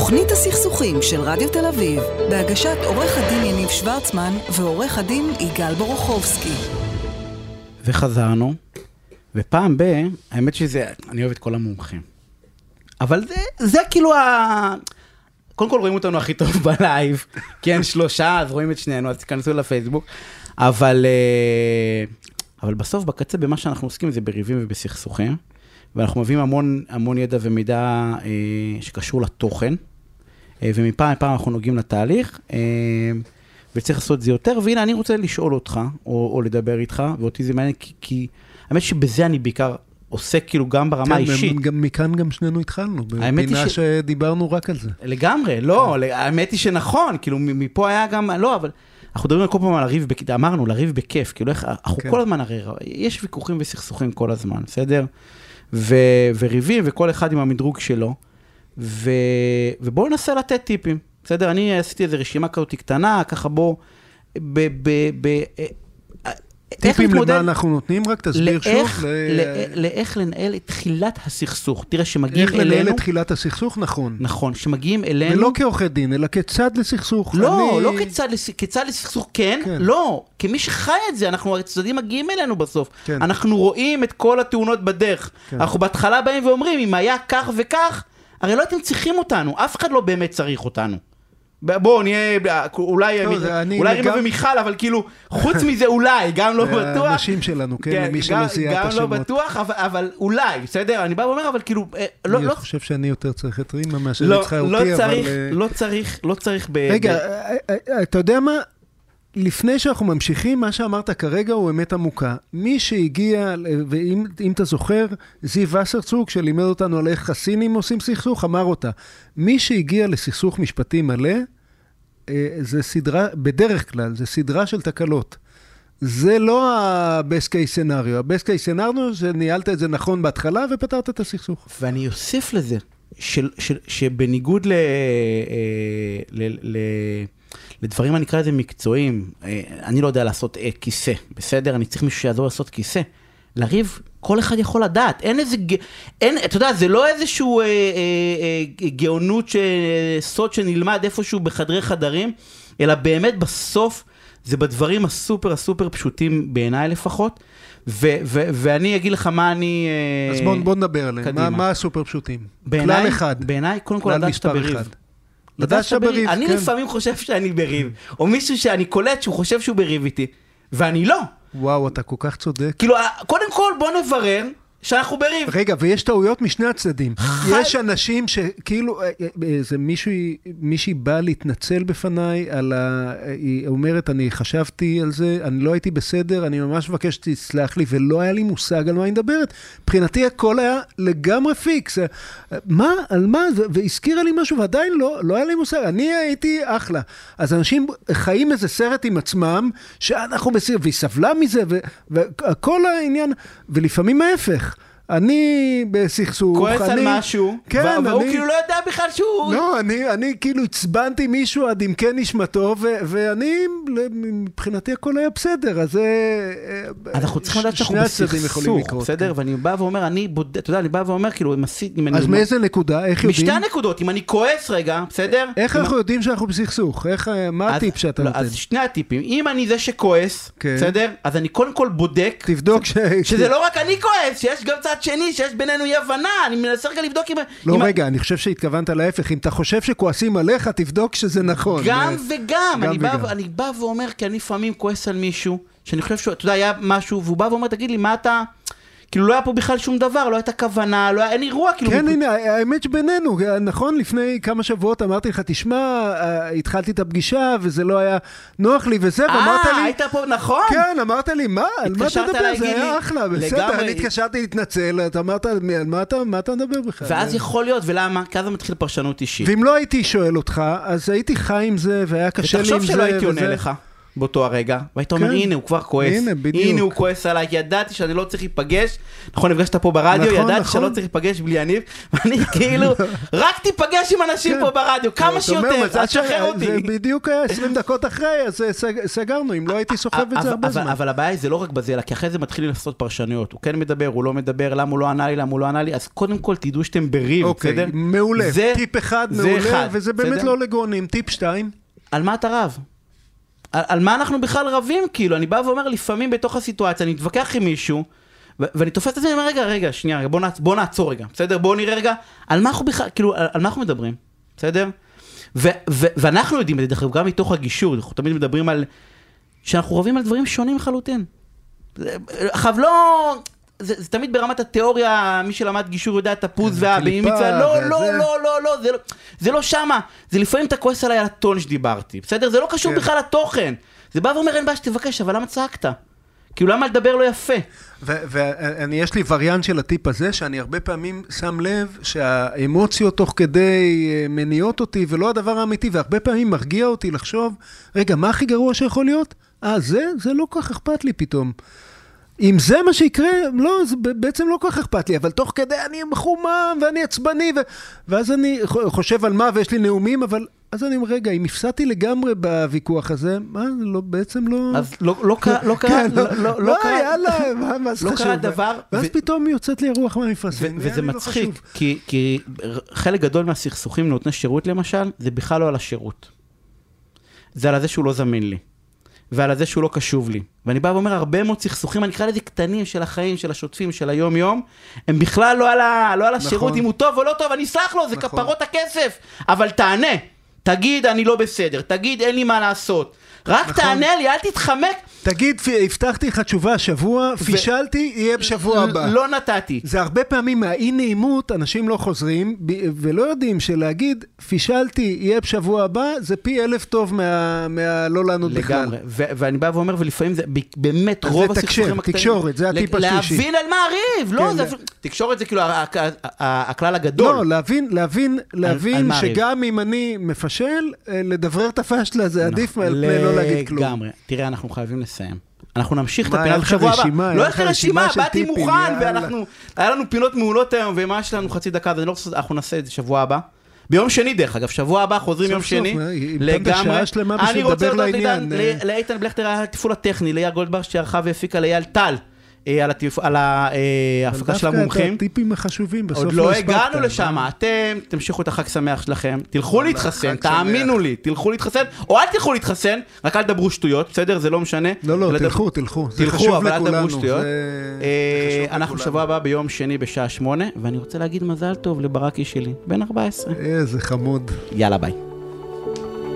תוכנית הסכסוכים של רדיו תל אביב, בהגשת עורך הדין יניב שוורצמן ועורך הדין יגאל בורוכובסקי. וחזרנו, ופעם ב... האמת שזה... אני אוהב את כל המומחים. אבל זה, זה כאילו ה... קודם כל רואים אותנו הכי טוב בלייב, כי אין שלושה, אז רואים את שנינו, אז תיכנסו לפייסבוק. אבל, אה, אבל בסוף, בקצה, במה שאנחנו עוסקים זה בריבים ובסכסוכים, ואנחנו מביאים המון, המון ידע ומידע אה, שקשור לתוכן, ומפעם לפעם אנחנו נוגעים לתהליך, אה, וצריך לעשות את זה יותר, והנה, אני רוצה לשאול אותך, או, או לדבר איתך, ואותי זה מעניין, כי, כי האמת שבזה אני בעיקר עוסק כאילו גם ברמה האישית. גם מכאן גם שנינו התחלנו, בפינה ש... שדיברנו רק על זה. לגמרי, לא, האמת היא שנכון, כאילו מפה היה גם, לא, אבל אנחנו מדברים כל פעם על לריב, אמרנו, לריב בכיף, כאילו איך, אנחנו כן. כל הזמן הרי, יש ויכוחים וסכסוכים כל הזמן, בסדר? ו, וריבים, וכל אחד עם המדרוג שלו, ו, ובואו ננסה לתת טיפים, בסדר? אני עשיתי איזו רשימה כזאת קטנה, ככה בואו, ב... ב, ב טיפים למה אנחנו נותנים? רק תסביר לאיך, שוב. ל... לאיך לנהל את תחילת הסכסוך. תראה, שמגיעים איך אלינו... איך לנהל את תחילת הסכסוך? נכון. נכון, שמגיעים אלינו... ולא כעורכי דין, אלא כצד לסכסוך. לא, אני... לא כצד, לס... כצד לסכסוך, כן, כן, לא. כמי שחי את זה, אנחנו, הצדדים מגיעים אלינו בסוף. כן. אנחנו רואים את כל התאונות בדרך. כן. אנחנו בהתחלה באים ואומרים, אם היה כך וכך, הרי לא הייתם צריכים אותנו, אף אחד לא באמת צריך אותנו. בואו נהיה, אולי אולי רימה ומיכל, אבל כאילו, חוץ מזה אולי, גם לא בטוח. האנשים שלנו, כן, מי שלא זיהה את השמות. גם לא בטוח, אבל אולי, בסדר? אני בא ואומר, אבל כאילו, לא... אני חושב שאני יותר צריך את רימה מאשר איתך אותי, אבל... לא צריך, לא צריך, לא צריך ב... רגע, אתה יודע מה? לפני שאנחנו ממשיכים, מה שאמרת כרגע הוא אמת עמוקה. מי שהגיע, ואם אתה זוכר, זיו וסרצוג, שלימד אותנו על איך הסינים עושים סכסוך, אמר אותה. מי שהגיע לסכסוך משפטי מלא, אה, זה סדרה, בדרך כלל, זה סדרה של תקלות. זה לא ה-best case scenario. ה-best case scenario זה ניהלת את זה נכון בהתחלה ופתרת את הסכסוך. ואני אוסיף לזה, של, של, שבניגוד ל... אה, ל, ל לדברים, אני אקרא לזה מקצועיים, אה, אני לא יודע לעשות אה, כיסא, בסדר? אני צריך מישהו שיעזור לעשות כיסא. לריב, כל אחד יכול לדעת, אין איזה, אין, אתה יודע, זה לא איזשהו אה, אה, אה, גאונות, ש, סוד שנלמד איפשהו בחדרי חדרים, אלא באמת בסוף זה בדברים הסופר הסופר פשוטים בעיניי לפחות. ו- ו- ואני אגיד לך מה אני... אה, אז בוא, בוא נדבר עליהם, מה, מה הסופר פשוטים? כלל אחד. בעיניי, קודם כל לדעת שאתה בריב. אחד. לדעת שאתה בריב, אני כן. לפעמים חושב שאני בריב, או מישהו שאני קולט שהוא חושב שהוא בריב איתי, ואני לא. וואו, אתה כל כך צודק. כאילו, קודם כל בוא נברר שאנחנו בריב. רגע, ויש טעויות משני הצדדים. יש אנשים שכאילו, אה, אה, איזה מישהי, מישהי באה להתנצל בפניי על ה... היא אומרת, אני חשבתי על זה, אני לא הייתי בסדר, אני ממש מבקש שתסלח לי, ולא היה לי מושג על מה היא מדברת. מבחינתי הכל היה לגמרי פיקס. מה, על מה? והזכירה לי משהו, ועדיין לא, לא היה לי מושג. אני הייתי אחלה. אז אנשים חיים איזה סרט עם עצמם, שאנחנו בסדר, והיא סבלה מזה, וכל העניין, ולפעמים ההפך. אני בסכסוך. כועס על משהו, כן, והוא אני... כאילו לא יודע בכלל שהוא... לא, אני, אני כאילו עצבנתי מישהו עד עמקי נשמתו, ו- ואני, מבחינתי הכל היה בסדר, אז... אנחנו צריכים לדעת שאנחנו בסכסוך, בסדר? כן. ואני בא ואומר, אני בודק, אתה יודע, אני בא ואומר, כאילו, אם עשיתי... אז מאיזה נקודה? איך יודעים? משתי הנקודות, אם אני כועס רגע, בסדר? איך אנחנו יודעים שאנחנו בסכסוך? איך, מה הטיפ שאתה לא, נותן? אז שני הטיפים. אם אני זה שכועס, כן. בסדר? אז אני קודם כל בודק... תבדוק ש... שזה לא רק אני כועס, שיש גם צד שני, שיש בינינו אי הבנה, אני מנסה רגע לבדוק אם... לא, אם רגע, אני חושב שהתכוונת להפך, אם אתה חושב שכועסים עליך, תבדוק שזה נכון. גם וגם, גם אני, וגם. בא, אני בא ואומר, כי אני לפעמים כועס על מישהו, שאני חושב שהוא, אתה יודע, היה משהו, והוא בא ואומר, תגיד לי, מה אתה... כאילו לא היה פה בכלל שום דבר, לא הייתה כוונה, לא היה, אין אירוע, כאילו... כן, הנה, האמת שבינינו, נכון? לפני כמה שבועות אמרתי לך, תשמע, אה, התחלתי את הפגישה וזה לא היה נוח לי וזה, ואמרת לי... אה, היית פה, נכון? כן, אמרת לי, מה? על מה אתה מדבר? זה היה אחלה, בסדר, אני התקשרתי להתנצל, אתה אמרת, על מה אתה מדבר בכלל? ואז יכול להיות, ולמה? כי אז מתחיל פרשנות אישית. ואם לא הייתי שואל אותך, אז הייתי חי עם זה, והיה קשה לי עם זה. ותחשוב שלא הייתי עונה לך. באותו הרגע, והיית אומר, כן. הנה, הוא כבר כועס. הנה, בדיוק. הנה, הוא כועס עליי, ידעתי שאני לא צריך להיפגש. נכון, נפגשת פה ברדיו, נכון, ידעתי נכון. שאני לא צריך להיפגש בלי יניב, ואני כאילו, רק תיפגש עם אנשים כן. פה ברדיו, כמה שיותר, אז שחרר ש- אותי. זה בדיוק היה 20 דקות אחרי, אז סג- סגרנו, אם לא הייתי סוחב את זה הרבה זמן. אבל הבעיה זה לא רק בזה, אלא כי אחרי זה מתחילים לעשות פרשנויות. הוא כן מדבר, הוא לא מדבר, למה הוא לא ענה לי, למה הוא לא ענה לי, אז קודם כל תדעו שאתם בריב, אוקיי, בסדר? מעולה. טיפ אחד מעולה, וזה באמת? לא לגאונים. טיפ שתיים, על מה אתה רב? על, על מה אנחנו בכלל רבים, כאילו? אני בא ואומר, לפעמים בתוך הסיטואציה, אני מתווכח עם מישהו, ואני תופס את עצמי, אני אומר, רגע, רגע, שנייה, רגע, בוא, נעצ- בוא נעצור רגע, בסדר? בוא נראה רגע, על מה אנחנו בכלל, כאילו, על, על מה אנחנו מדברים, בסדר? ו- ו- ואנחנו יודעים את זה, דרך אגב, גם מתוך הגישור, אנחנו תמיד מדברים על... שאנחנו רבים על דברים שונים לחלוטין. זה- עכשיו, לא... זה, זה תמיד ברמת התיאוריה, מי שלמד גישור יודע את הפוז מצווה, לא, לא. לא, לא, לא, זה לא, זה לא שמה. זה לפעמים אתה כועס עליי על הטון שדיברתי, בסדר? זה לא קשור כן. בכלל לתוכן. זה בא ואומר, אין בעיה שתבקש, אבל למה צעקת? כאילו, למה לדבר לא יפה? ואני, יש לי וריאנט של הטיפ הזה, שאני הרבה פעמים שם לב שהאמוציות תוך כדי אה, מניעות אותי, ולא הדבר האמיתי, והרבה פעמים מרגיע אותי לחשוב, רגע, מה הכי גרוע שיכול להיות? אה, זה? זה לא כך אכפת לי פתאום. אם זה מה שיקרה, לא, זה בעצם לא כל כך אכפת לי, אבל תוך כדי אני מחומם ואני עצבני, ו... ואז אני חושב על מה ויש לי נאומים, אבל אז אני אומר, רגע, אם הפסדתי לגמרי בוויכוח הזה, מה, לא, בעצם לא... אז לא לא קרה, לא קרה, כן, לא- לא לא קרה. יאללה, מה, מה זה לא חשוב? קרה דבר, ואז ו- פתאום יוצאת לי הרוח מהמפרשים. וזה לא מצחיק, חשוב. כי, כי חלק גדול מהסכסוכים נותני שירות למשל, זה בכלל לא על השירות. זה על זה שהוא לא זמין לי. ועל זה שהוא לא קשוב לי. ואני בא ואומר, הרבה מאוד סכסוכים, אני אקרא לזה קטנים של החיים, של השוטפים, של היום-יום, הם בכלל לא על, ה, לא על השירות, נכון. אם הוא טוב או לא טוב, אני אסלח לו, זה נכון. כפרות הכסף. אבל תענה, תגיד, אני לא בסדר, תגיד, אין לי מה לעשות. רק נכון. תענה לי, אל תתחמק. תגיד, הבטחתי לך תשובה השבוע, פישלתי, יהיה בשבוע הבא. לא נתתי. זה הרבה פעמים מהאי נעימות, אנשים לא חוזרים, ב- ולא יודעים שלהגיד, פישלתי, יהיה בשבוע הבא, זה פי אלף טוב מה- מהלא לענות בכלל. לגמרי, ו- ואני בא ואומר, ולפעמים זה באמת רוב זה הסכסוכים הקטנים. תקשורת, זה הטיפ השלישי. להבין על מה הריב, לא, כן, זה זה- תקשורת זה כאילו הכלל הגדול. לא, להבין, להבין, על להבין הריב? שגם אם אני מפשל, אה, לדברר את הפשלה זה עדיף על פני לא להגיד כלום. לגמרי. תראה, אנחנו חייבים לסיים. אנחנו נמשיך את הפינה בשבוע הבא. לא לך רשימה, באתי מוכן. ואנחנו... היה לנו פינות מעולות היום, ומה יש לנו חצי דקה, אז אני לא רוצה... אנחנו נעשה את זה שבוע הבא. ביום שני דרך אגב, שבוע הבא חוזרים יום שני. אה, בשביל אני רוצה לדבר להודות לאיתן- אה. לאיתן בלכטר היה התפעול הטכני, לאייל גולדברג שערכה והפיקה לאייל טל. אה, על התפ- על ההפקה של דווקא המומחים. את הטיפים החשובים, בסוף עוד לא הספקת, הגענו לשם, אתם תמשיכו את החג שמח שלכם, תלכו להתחסן, תאמינו. לי, תלכו להתחסן, או אל תלכו להתחסן, רק אל תדברו שטויות, בסדר? זה לא משנה. לא, לא, תלכו, תלכו. זה תלכו, חשוב אבל אל לכולנו, תדברו שטויות. אה, אנחנו לכולנו. שבוע הבא ביום שני בשעה שמונה, ואני רוצה להגיד מזל טוב לברקי שלי, בן 14. איזה חמוד. יאללה ביי.